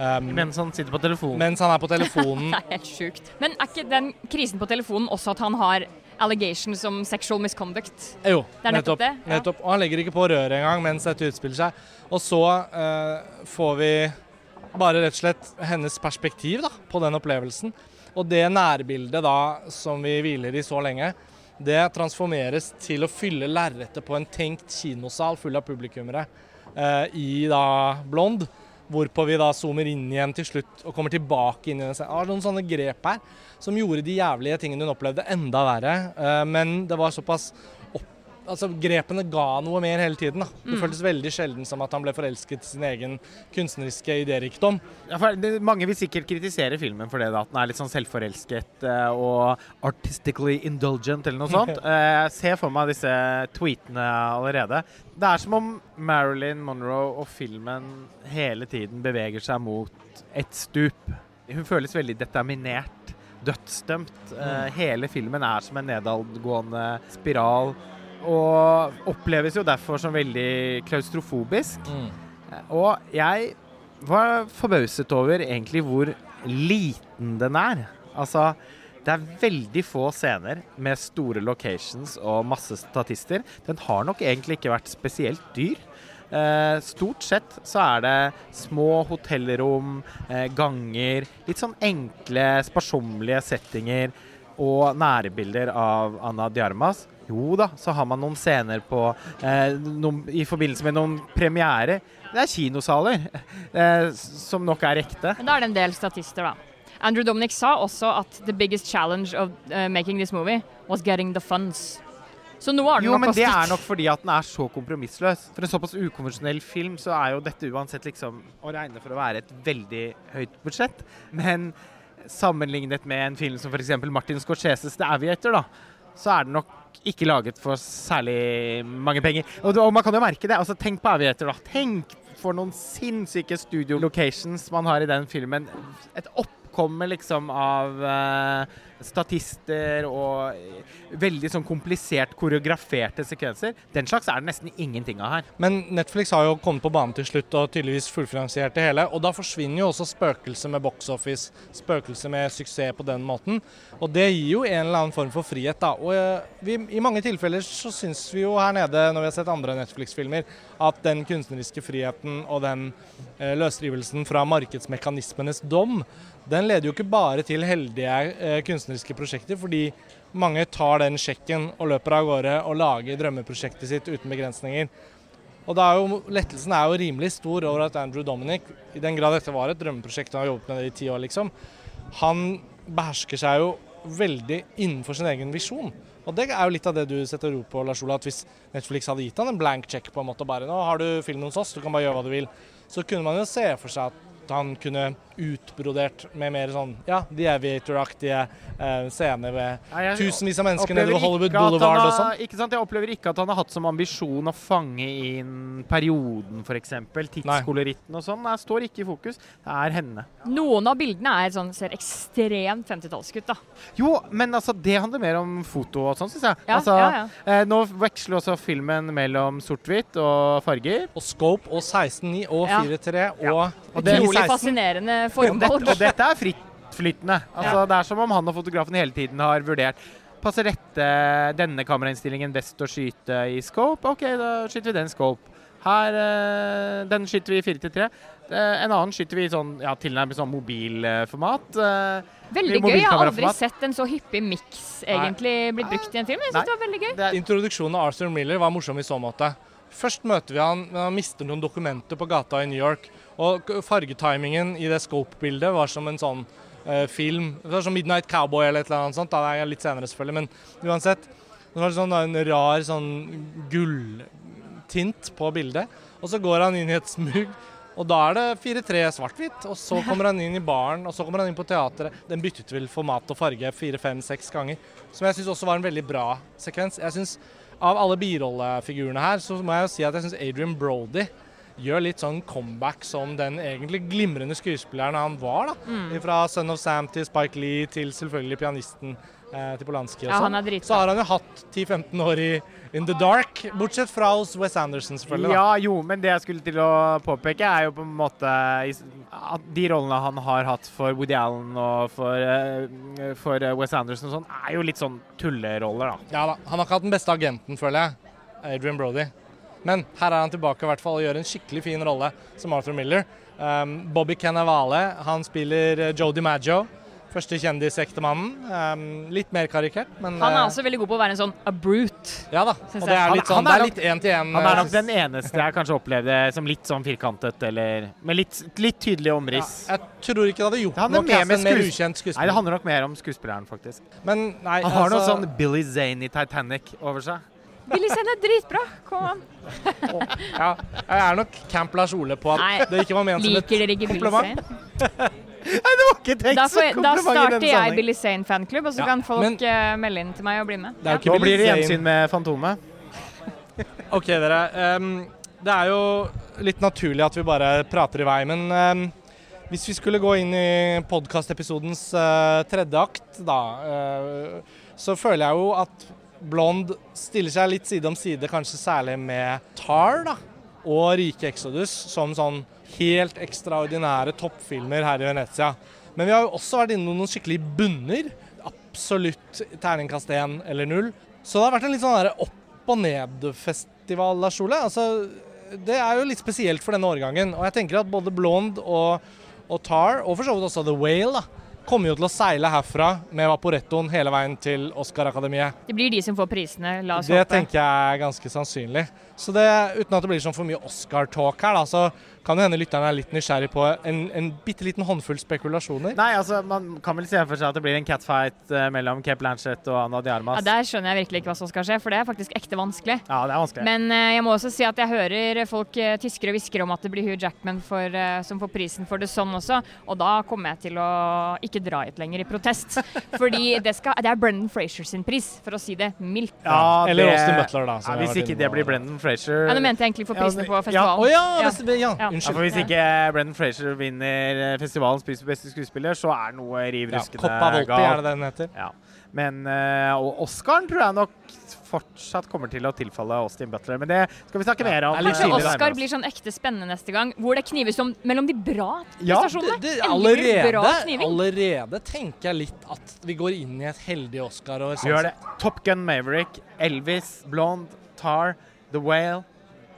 Um, Mens han sitter på telefonen. mens han er på telefonen. Det er helt sjukt. Men er ikke den krisen på telefonen også at han har allegations om sexual misconduct? Jo, Det er nettopp det, ja. Og han legger ikke på røret engang mens dette utspiller seg. Og så uh, får vi bare rett og slett hennes perspektiv da, på den opplevelsen. Og det nærbildet da som vi hviler i så lenge, det transformeres til å fylle lerretet på en tenkt kinosal full av publikummere eh, i da Blond. Hvorpå vi da zoomer inn igjen til slutt og kommer tilbake inn i den scenen. Det var noen sånne grep her som gjorde de jævlige tingene hun opplevde enda verre. Eh, men det var såpass altså, grepene ga noe mer hele tiden. Da. Det Mm. føltes veldig sjelden som at han ble forelsket i sin egen kunstneriske idérikdom. Ja, mange vil sikkert kritisere filmen for det, da, at den er litt sånn selvforelsket eh, og artistically indulgent eller noe sånt. Eh, Jeg ser for meg disse tweetene allerede. Det er som om Marilyn Monroe og filmen hele tiden beveger seg mot et stup. Hun føles veldig determinert, dødsdømt. Eh, Hele filmen er som en nedadgående spiral. Og oppleves jo derfor som veldig klaustrofobisk. Og jeg var forbauset over egentlig hvor liten den er. Altså, det er veldig få scener med store locations og masse statister. Den har nok egentlig ikke vært spesielt dyr. Eh, stort sett så er det små hotellrom, eh, ganger, litt sånn enkle, sparsommelige settinger og nærebilder av Anna Diarmas. Jo da, så har man noen scener på eh, noen, i forbindelse med noen premierer. Det er kinosaler, eh, som nok er ekte. Men da er det en del statister, da. Andrew Dominic sa også at the biggest challenge of uh, making this movie was getting the funds. Så nå har den Jo, nok men det er nok fordi at den er så kompromissløs. For en såpass ukonvensjonell film, så er jo dette uansett liksom å regne for å være et veldig høyt budsjett. Men sammenlignet med en film som f.eks. Martin Scorseses The Aviator, da, så er den nok ikke laget for særlig mange penger. Og, og man kan jo merke det. altså Tenk på Aviator, da. Tenk for noen sinnssyke studio locations man har i den filmen. Et oppkomme liksom av uh, statister og veldig sånn komplisert koreograferte sekvenser. Den slags er det nesten ingenting av her. Men Netflix har jo kommet på banen til slutt og tydeligvis fullfinansiert det hele. Og da forsvinner jo også spøkelset med box office, spøkelset med suksess på den måten. Og det gir jo en eller annen form for frihet, da. Og eh, vi, i mange tilfeller så syns vi jo her nede, når vi har sett andre Netflix-filmer, at den kunstneriske friheten og den eh, løsrivelsen fra markedsmekanismenes dom, den leder jo ikke bare til heldige eh, kunstneriske prosjekter, fordi mange tar den sjekken og løper av gårde og lager drømmeprosjektet sitt uten begrensninger. Og da er jo, lettelsen er jo rimelig stor over at Andrew Dominic, i den grad dette var et drømmeprosjekt, han har jobbet med det i ti år, liksom, han behersker seg jo veldig innenfor sin egen visjon. Og det er jo litt av det du setter ord på, Lars Ola, at hvis Netflix hadde gitt han en blank check på en måte, bare nå har du filmen hos oss, du kan bare gjøre hva du vil, så kunne man jo se for seg at han kunne utbrodert med mer sånn ja, The Aviator-aktige eh, scener ved Nei, jeg tusenvis av mennesker nede ved Hollywood Boulevard har, og sånn. Ikke sant? Jeg opplever ikke at han har hatt som ambisjon å fange inn perioden, f.eks. Tidskoloritten og sånn. Det står ikke i fokus. Det er henne. Noen av bildene er sånn, ser ekstremt 50-tallskutt, da. Jo, men altså, det handler mer om foto og sånn, syns jeg. Ja, altså, ja, ja. Eh, nå veksler også filmen mellom sort-hvitt og farger. Og Scope og 16-9 og Ja. 4.3 og Og det- 10.16. fascinerende formål. og dette er frittflytende. Altså, Det er som om han og fotografen hele tiden har vurdert Passer dette denne kamerainstillingen best å skyte i scope? OK, da skyter vi den scope. Her, eh, Den skyter vi i 4 til 3. En annen skyter vi i sånn, ja, tilnærmet sånn mobilformat. eh, Veldig gøy. Jeg har aldri sett en så hyppig miks egentlig blitt brukt i en film. Jeg Nei. synes det var veldig gøy. Er, Introduksjonen av Arthur Miller var morsom i så måte. Først møter vi han, men han mister noen dokumenter på gata i New York. Og fargetimingen i det Scope-bildet var som en sånn eh, film. Det var som Midnight Cowboy eller et eller annet sånt. Da det jeg litt senere selvfølgelig, men uansett. Det var sånn, en rar sånn gulltint på bildet. Og så går han inn i et smug, og da er det 4-3 svart-hvitt. Og så kommer han inn i baren, og så kommer han inn på teatret. Den byttet vel format og farge fire-fem-seks ganger. Som jeg syns også var en veldig bra sekvens. Jeg synes, Av alle birollefigurene her, så må jeg jo si at jeg syns Adrian Brody gjør litt sånn comeback som den egentlig glimrende skuespilleren han var. da. Mm. Fra Son of Sam til Spike Lee til selvfølgelig pianisten eh, til Polanski og Ja, sånn. han er dritbra. Så har han jo hatt 10-15 år i In the Dark, bortsett fra hos Wes Anderson, selvfølgelig. da. ja, jo, men det jeg skulle til å påpeke, er jo på en måte at de rollene han har hatt for Woody Allen og for, eh, for eh, Wes Anderson og sånn, er jo litt sånn tulleroller, da. Ja da, Han har ikke hatt den beste agenten, føler jeg. Adrian Brody. Men her er han tilbake i hvert fall og gjør en skikkelig fin rolle som Arthur Miller. Um, Bobby Cannavale, han spiller uh, Joe DiMaggio. Første kjendisektemannen. Um, litt mer karikert, men Han er eh, også veldig god på å være en sånn a brute. Ja da. Og det er Han- litt sånn, han er det er nok- litt én-til-én. Han er nok den eneste jeg kanskje opplevde som litt sånn firkantet, eller med litt, litt tydelig omriss. Jeg tror ikke det hadde gjort noe med en mer ukjent Nei, det handler nok mer om skuespilleren, faktisk. Men nei, Han har noe altså, sånn Billy Zane i Titanic over seg. Billy Zane er dritbra. Kom an. Ja, jeg er nok Camp Lars Ole på at Nei, det ikke var ment som et kompliment. Nei, det var ikke tenkt Da, som får, jeg- da starter jeg. Billy Sane-fanklubb, og så Ja, kan folk men- uh, melde inn til meg og bli med. Det er Ja. ikke Nå blir det gjensyn med Fantomet. Ok, dere. Um, det er jo litt naturlig at vi bare prater i vei, men um, hvis vi skulle gå inn i podkastepisodens uh, tredje akt, da, uh, så føler jeg jo at Blond stiller seg litt side om side, kanskje særlig med Tar da, og Rike Exodus, som sånn helt ekstraordinære toppfilmer her i Venezia. Men vi har jo også vært innom noen skikkelige bunner. Absolutt terningkast én eller null. Så det har vært en litt sånn opp og ned-festival, Lars Ole. Altså, det er jo litt spesielt for denne årgangen. Og jeg tenker at både Blond og, og Tar, og for så vidt også The Whale, da, kommer jo til å seile herfra med Vaporettoen hele veien til Oscar-akademiet. Det blir de som får prisene, la oss Det håpe. tenker jeg er ganske sannsynlig. Så det, uten at det blir sånn for mye Oscar-talk her, da, så kan det hende lytterne er litt nysgjerrig på en, en bitte liten håndfull spekulasjoner. Nei, altså, man kan vel se for seg at det blir en catfight eh, mellom Cape Lanchett og Anna Ja, Der skjønner jeg virkelig ikke hva som skal skje, for det er faktisk ekte vanskelig. Ja, det er vanskelig. Men uh, jeg må også si at jeg hører folk uh, tyskere hvisker om at det blir Hugh Jackman for, uh, som får prisen for The sånn også, og da kommer jeg til å ikke dra hit lenger i protest. Fordi det, skal, det er Brendan Frazier sin pris, for å si det mildt. ja, Eller Austin Butler, da. Ja, hvis ikke det blir Brendan Frazier Ja, Nå mente jeg egentlig for Ja, prisene det- på ja. festivalen. Ja, Ja. hvis det- ja, Ja. Ja, unnskyld. for Hvis ikke Brendan Frazier vinner eh, festivalens pris for beste skuespiller, så er noe riv Ja, ruskende Coppa Volpi er det den heter. Ja. Men eh, og Oscaren tror jeg nok fortsatt kommer til å tilfalle Austin Butler. Men det skal vi snakke mer om. det Kanskje eh, Oscar blir sånn ekte spennende neste gang, hvor det knives om mellom de bra prestasjonene. Ja, det, det allerede, allerede tenker jeg litt at vi går inn i et heldig Oscar-år. sånn Vi gjør det. Top Gun Maverick, Elvis, Blonde, Tar, The Whale.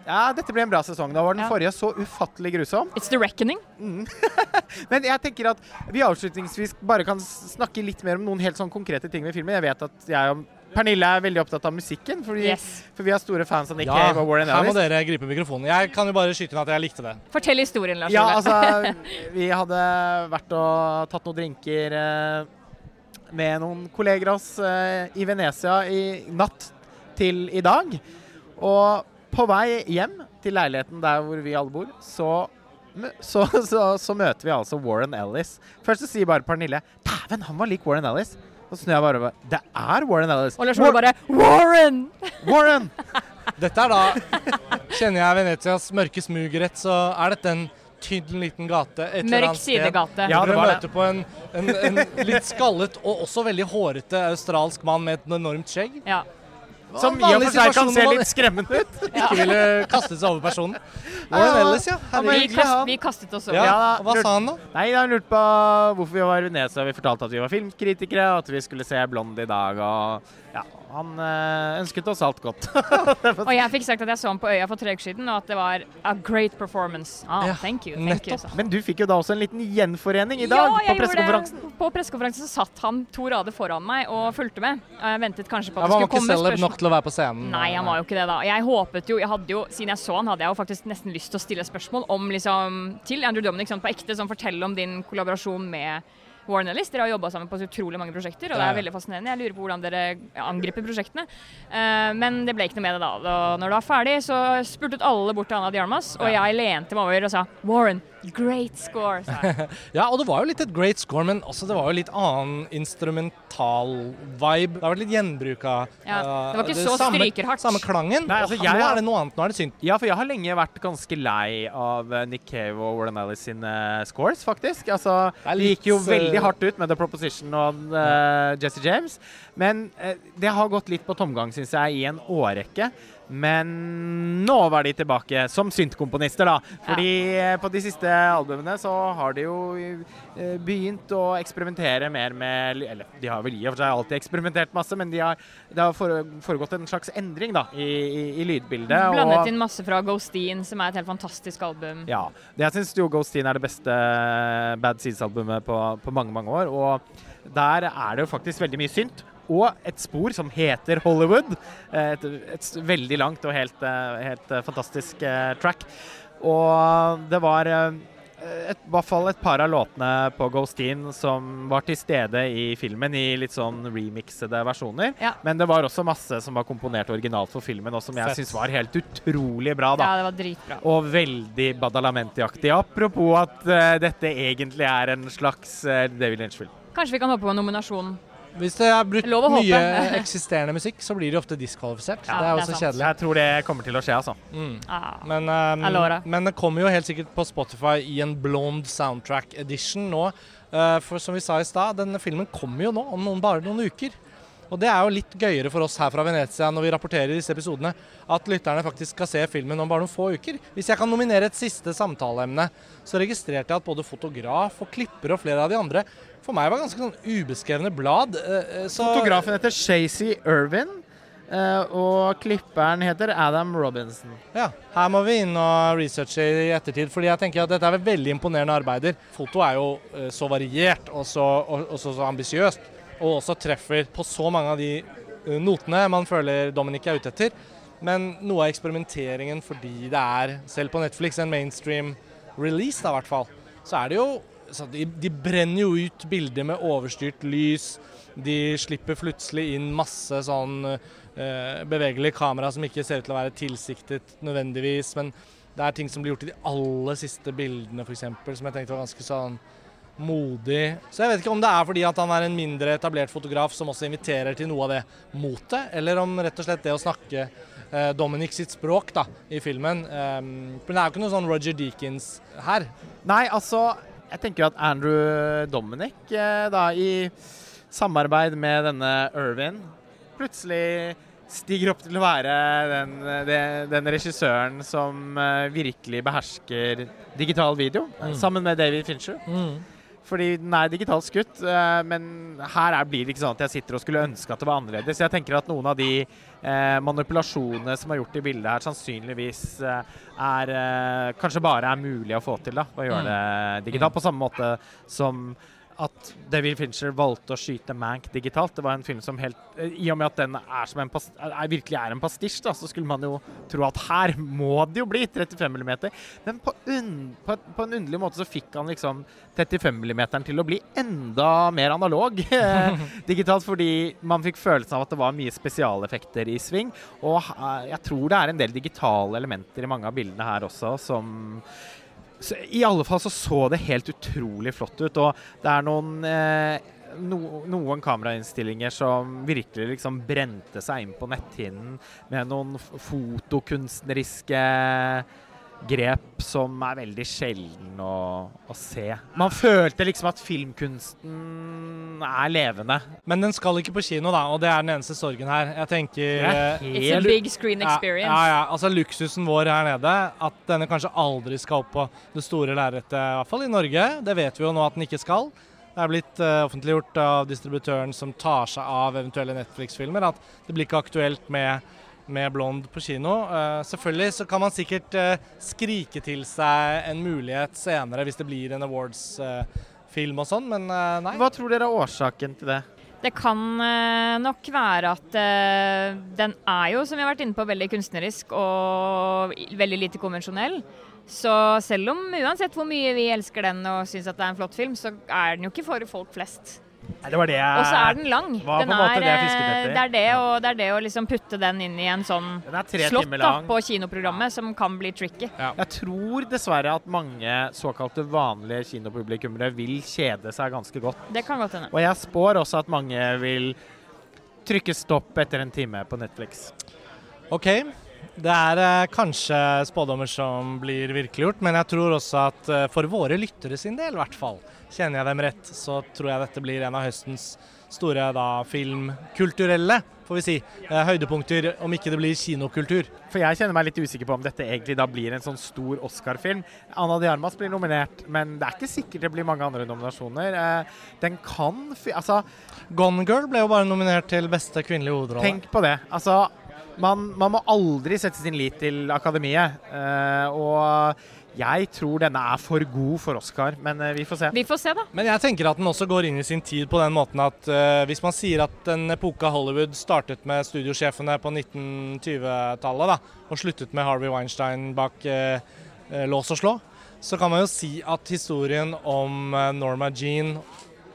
Ja, dette ble en bra sesong. Da var den Ja. forrige så ufattelig grusom. It's the reckoning. Men jeg tenker at vi avslutningsvis bare kan snakke litt mer om noen helt sånn konkrete ting ved filmen. Jeg vet at jeg og Pernille er veldig opptatt av musikken, fordi, Yes. for vi er store fans av Nick Ja, Cave og Warren Ellis. her må dere gripe mikrofonen. Jeg kan jo bare skyte inn at jeg likte det. Fortell historien, Lars Ja, altså Vi hadde vært og tatt noen drinker eh, med noen kolleger av oss eh, i Venezia i natt til i dag. Og på vei hjem til leiligheten der hvor vi alle bor, så så, så, så møter vi altså Warren Ellis. Først så sier bare Pernille 'Dæven, han var lik Warren Ellis'. Så snur jeg bare over. Det er Warren Ellis. Og Lars Ole bare Warren! Warren! Dette er da Kjenner jeg Venetias mørke smug rett, så er dette en tynn liten gate et eller Mørk annet sted. sidegate. Ja, det var det. på en, en, en litt skallet og også veldig hårete australsk mann med et enormt skjegg. Ja. Som i og for seg kan se litt skremmende ut. Ikke ville kaste seg over personen. Warren ja. Vi, kast, vi kastet oss over. Ja, og Hva lurt- sa han da? Nei, han lurte på hvorfor vi var i Venezia. Vi fortalte at vi var filmkritikere, og at vi skulle se Blond i dag. Og ja, han øh, ønsket oss alt godt. Og jeg fikk sagt at jeg så ham på Øya for tre uker siden, og at det var a great performance. Ah, Ja, thank you, thank you. Men du fikk jo da også en liten gjenforening i dag ja, på pressekonferansen. På pressekonferansen så satt han to rader foran meg og fulgte med. Og Jeg ventet kanskje på Han at det skulle komme spørsmål. Til å være på scenen. Nei, han var jo ikke det, da. Jeg håpet jo, jeg hadde jo, Siden jeg så han, hadde jeg jo faktisk nesten lyst til å stille spørsmål om liksom, til Andrew Dominic sånn på ekte, som forteller om din kollaborasjon med Warren Ellis. Dere har jobba sammen på så utrolig mange prosjekter, og det er veldig fascinerende. Jeg lurer på hvordan dere angriper prosjektene. Eh, men det ble ikke noe med det da. Og når det var ferdig, så spurtet alle bort til Anna Diarmas, og jeg lente meg over og sa Warren, great score. sa jeg. Ja, og det var jo litt et great score, men også det var jo litt annen instrumental-vibe. Det har vært litt gjenbruk av Ja, det var ikke så samme, strykerhardt. Samme klangen. Nei, altså, jeg nå er det noe annet. Nå er det synt. Ja, for jeg har lenge vært ganske lei av eh, Nick Cave og Warren Ellis sine scores, faktisk. Altså, Det er gikk jo eh, veldig hardt ut med The Proposition og uh, Jesse James. Men uh, det har gått litt på tomgang, syns jeg, i en årrekke. Men nå var de tilbake som syntkomponister, da. Fordi ja. på de siste albumene så har de jo eh, begynt å eksperimentere mer med Eller de har vel i og for seg alltid eksperimentert masse, men de har, det har foregått en slags endring da, i, i, i lydbildet. Blandet og- inn masse fra Ghosteen, som er et helt fantastisk album. ja. det Jeg syns jo Ghosteen er det beste Bad Seeds-albumet på, på mange, mange år. Og der er det jo faktisk veldig mye synt. Og et spor som heter Hollywood. Et, et veldig langt og helt, eh, helt eh, fantastisk eh, track. Og det var eh, et, i hvert fall et par av låtene på Ghost In som var til stede i filmen i litt sånn remixede versjoner. Ja. Men det var også masse som var komponert originalt for filmen, og som jeg syns var helt utrolig bra. da. Ja, det var dritbra. Og veldig Badalamenti-aktig. Apropos at uh, dette egentlig er en slags uh, David Lynch-film. Kanskje vi kan håpe på en nominasjon. Hvis det er brutt mye eksisterende musikk, så blir de ofte diskvalifisert. Ja, det er det er også kjedelig. Jeg tror det kommer til å skje, altså. Mm. Ah. Men, um, men det kommer jo helt sikkert på Spotify i en blonde soundtrack edition nå. Uh, for som vi sa i stad, denne filmen kommer jo nå om noen, bare noen uker. Og det er jo litt gøyere for oss her fra Venezia når vi rapporterer disse episodene, at lytterne faktisk skal se filmen om bare noen få uker. Hvis jeg kan nominere et siste samtaleemne, så registrerte jeg at både fotograf og klipper og flere av de andre for meg var ganske sånn ubeskrevne blad. eh, eh, Så Fotografen heter Shazy Irvin, eh, og klipperen heter Adam Robinson. Ja, her må vi inn og researche i ettertid, fordi jeg tenker at dette er veldig imponerende arbeider. Foto er jo så variert og så, og, og så, så ambisiøst, og også treffer på så mange av de eh, notene man føler Dominic er ute etter. Men noe av eksperimenteringen fordi det er, selv på Netflix, en mainstream release, da i hvert fall, så er det jo de, de brenner jo ut bilder med overstyrt lys. De slipper plutselig inn masse sånn eh, bevegelig kamera som ikke ser ut til å være tilsiktet nødvendigvis. Men det er ting som blir gjort i de aller siste bildene, f.eks., som jeg tenkte var ganske sånn modig. Så jeg vet ikke om det er fordi at han er en mindre etablert fotograf som også inviterer til noe av det motet, eller om rett og slett det å snakke eh, Dominic sitt språk da, i filmen. Um, men det er jo ikke noe sånn Roger Deakins her. Nei, altså Jeg tenker at Andrew Dominic, eh, da i samarbeid med denne Irvin, plutselig stiger opp til å være den, den, den regissøren som eh, virkelig behersker digital video, Mm. sammen med David Fincher. Fordi den er digitalt skutt, eh, men her er, blir det ikke sånn at jeg sitter og skulle ønske at det var annerledes. Jeg tenker at noen av de eh, manipulasjonene som er gjort i bildet her, sannsynligvis eh, er Kanskje bare er mulig å få til da, å gjøre Mm. det digitalt. På samme måte som at David Fincher valgte å skyte Mank digitalt. Det var en film som helt eh, I og med at den er som en er, virkelig er en pastisj, så skulle man jo tro at her må det jo bli 35 mm. Men på, un, på, på en underlig måte så fikk han liksom 35 mm til å bli enda mer analog eh, digitalt, fordi man fikk følelsen av at det var mye spesialeffekter i sving. Og jeg tror det er en del digitale elementer i mange av bildene her også som så I alle fall så så det helt utrolig flott ut. Og det er noen eh, no, noen kamerainnstillinger som virkelig liksom brente seg inn på netthinnen med noen fotokunstneriske grep som er veldig sjelden å, å se. Man følte liksom at filmkunsten er levende. Men den skal ikke på kino, da, og det er den eneste sorgen her. Jeg tenker Det er eh, It's a big screen experience. Ja, ja, ja. Altså Luksusen vår her nede, at denne kanskje aldri skal opp på det store lerretet, i hvert fall i Norge. Det vet vi jo nå at den ikke skal. Det er blitt uh, offentliggjort av distributøren som tar seg av eventuelle Netflix-filmer, at det blir ikke aktuelt med, med Blond på kino. Eh, selvfølgelig så kan man sikkert eh, skrike til seg en mulighet senere hvis det blir en awards-film og sånn, men eh, nei. Hva tror dere er årsaken til det? Det kan eh, nok være at eh, den er jo, som vi har vært inne på, veldig kunstnerisk og veldig lite konvensjonell. Så selv om uansett hvor mye vi elsker den og syns at det er en flott film, så er den jo ikke for folk flest. Nei, det var det jeg Og så er den lang. var Den er, det eh, det, er det, å, det er det å liksom putte den inn i en sånn Den slott da, på kinoprogrammet, som kan bli tricky. Jeg tror dessverre at mange såkalte vanlige kinopublikummere vil kjede seg ganske godt. Det kan godt hende. Og jeg spår også at mange vil trykke stopp etter en time på Netflix. Ok, det er eh, kanskje spådommer som blir virkeliggjort, men jeg tror også at eh, for våre lyttere sin del, i hvert fall, kjenner jeg dem rett, så tror jeg dette blir en av høstens store da, filmkulturelle, får vi si, eh, høydepunkter, om ikke det blir kinokultur. For jeg kjenner meg litt usikker på om dette egentlig da blir en sånn stor Oscar-film. Anna de Armas blir nominert, men det er ikke sikkert det blir mange andre nominasjoner. Eh, Den kan Altså, Gone Girl ble jo bare nominert til beste kvinnelige hovedrolle. tenk på det. Altså, man, man må aldri sette sin lit til akademiet. eh, Og jeg tror denne er for god for Oscar, men eh, vi får se. Vi får se, da. Men jeg tenker at den også går inn i sin tid på den måten at uh, hvis man sier at en epoke av Hollywood startet med studiosjefene på 1920-tallet da, og sluttet med Harvey Weinstein bak uh, lås og slå, så kan man jo si at historien om Norma Jean,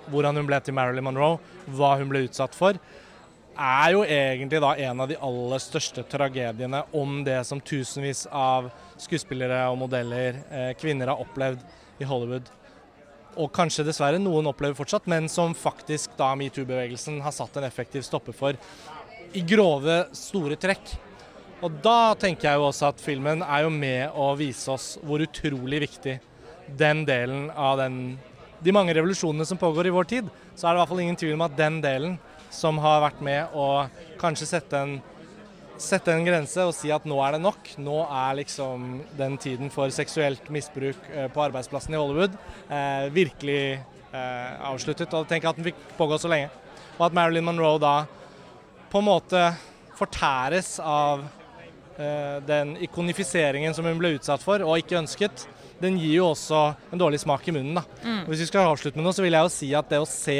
hvordan hun ble til Marilyn Monroe, hva hun ble utsatt for, er jo egentlig da en av de aller største tragediene om det som tusenvis av skuespillere og modeller, eh, kvinner, har opplevd i Hollywood. Og kanskje dessverre noen opplever fortsatt, men som faktisk da metoo-bevegelsen har satt en effektiv stopper for i grove, store trekk. Og da tenker jeg jo også at filmen er jo med å vise oss hvor utrolig viktig den delen av den, de mange revolusjonene som pågår i vår tid, så er det i hvert fall ingen tvil om at den delen som har vært med å kanskje sette en, sette en grense og si at nå er det nok, nå er liksom den tiden for seksuelt misbruk eh, på arbeidsplassen i Hollywood eh, virkelig eh, avsluttet. Og tenk at den fikk pågå så lenge. Og at Marilyn Monroe da på en måte fortæres av eh, den ikonifiseringen som hun ble utsatt for, og ikke ønsket, den gir jo også en dårlig smak i munnen. da. Mm. Hvis vi skal avslutte med noe, så vil jeg jo si at det å se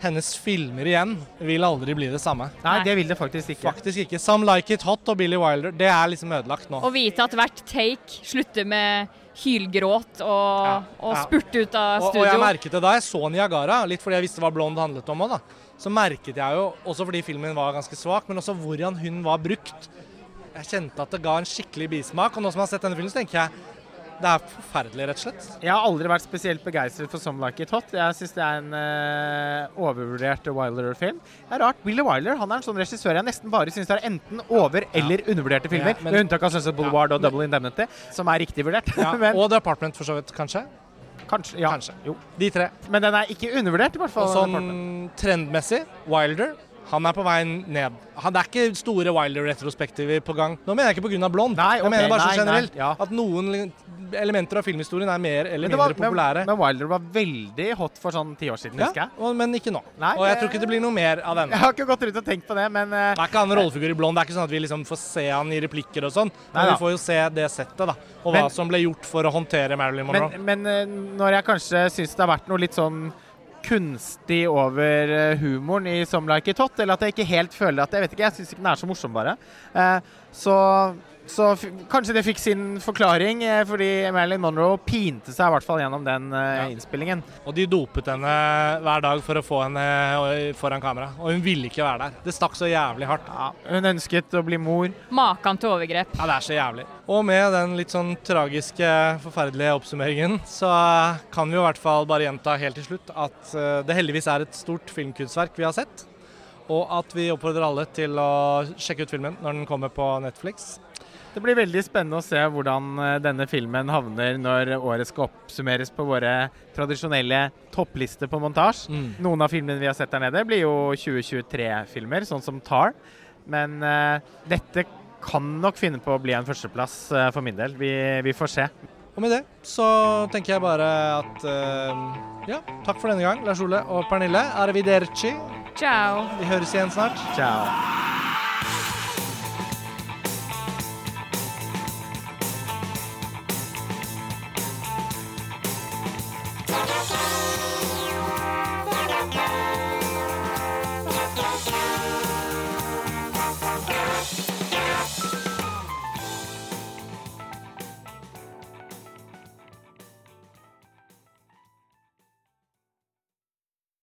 hennes filmer igjen vil aldri bli det samme. Nei, det vil det faktisk ikke. Faktisk ikke. Some Like It Hot og Billy Wilder, det er liksom ødelagt nå. Å vite at hvert take slutter med hylgråt og, Ja, og ja. spurt ut av Og, og jeg merket det da jeg så Niagara, litt fordi jeg visste hva Blond handlet om òg, da. Så merket jeg jo, også fordi filmen var ganske svak, men også hvordan hun var brukt. Jeg kjente at det ga en skikkelig bismak, og nå som jeg har sett denne filmen, så tenker jeg det er forferdelig, rett og slett. Jeg har aldri vært spesielt begeistret for Some Like It Hot. Jeg syns det er en uh, overvurdert Wilder-film. Det er rart. Willy Wilder han er en sånn regissør jeg nesten bare syns er enten over- eller undervurderte filmer. Ja, men- med unntak av Sunset Boulevard og Double Indemnity, som er riktig vurdert. Ja, men, og The Apartment, for så vidt, kanskje. kanskje, ja. Kanskje. Jo. De tre. Men den er ikke undervurdert, i hvert fall. Og sånn trendmessig, Wilder, han er på vei ned. Han, det er ikke store Wilder-retrospektiver på gang. Nå mener jeg ikke pga. Blond. Nei, jeg mener bare nei, så generelt. nei, ja. At noen elementer av filmhistorien er mer eller mindre var- populære. Men, men Wilder var veldig hot for sånn ti år siden, husker jeg. og, men ikke nå. Nei, og jeg tror ikke det blir noe mer av denne. Jeg har ikke gått rundt og tenkt på det, men uh, Det er ikke han rollefigur i Blond. Det er ikke sånn at vi liksom får se han i replikker og sånn. Men vi får jo se det settet, da. Og Men- hva som ble gjort for å håndtere Marilyn Monroe. Men, men eh, når jeg kanskje syns det har vært noe litt sånn kunstig over eh, humoren i Some Like It Hot, eller at jeg ikke helt føler at Jeg vet ikke, jeg syns ikke den er så morsom, bare. Eh, så så f kanskje det fikk sin forklaring, eh, fordi Marilyn Monroe pinte seg i hvert fall gjennom den eh, Ja. innspillingen. Og de dopet henne hver dag for å få henne eh, foran kamera. Og hun ville ikke være der. Det stakk så jævlig hardt. Ja, hun ønsket å bli mor. Makan til overgrep. Ja, det er så jævlig. Og med den litt sånn tragiske, forferdelige oppsummeringen, så kan vi jo i hvert fall bare gjenta helt til slutt at eh, det heldigvis er et stort filmkunstverk vi har sett. Og at vi oppfordrer alle til å sjekke ut filmen når den kommer på Netflix. Det blir veldig spennende å se hvordan eh, denne filmen havner når året skal oppsummeres på våre tradisjonelle topplister på montasje. Mm. Noen av filmene vi har sett der nede, blir jo 2023-filmer, sånn som Tar. Men uh, dette kan nok finne på å bli en førsteplass uh, for min del. Vi, vi får se. Og med det så tenker jeg bare at uh, ja, takk for denne gang, Lars Ole og Pernille. Arrivederci. Ciao. Vi høres igjen snart. Ciao.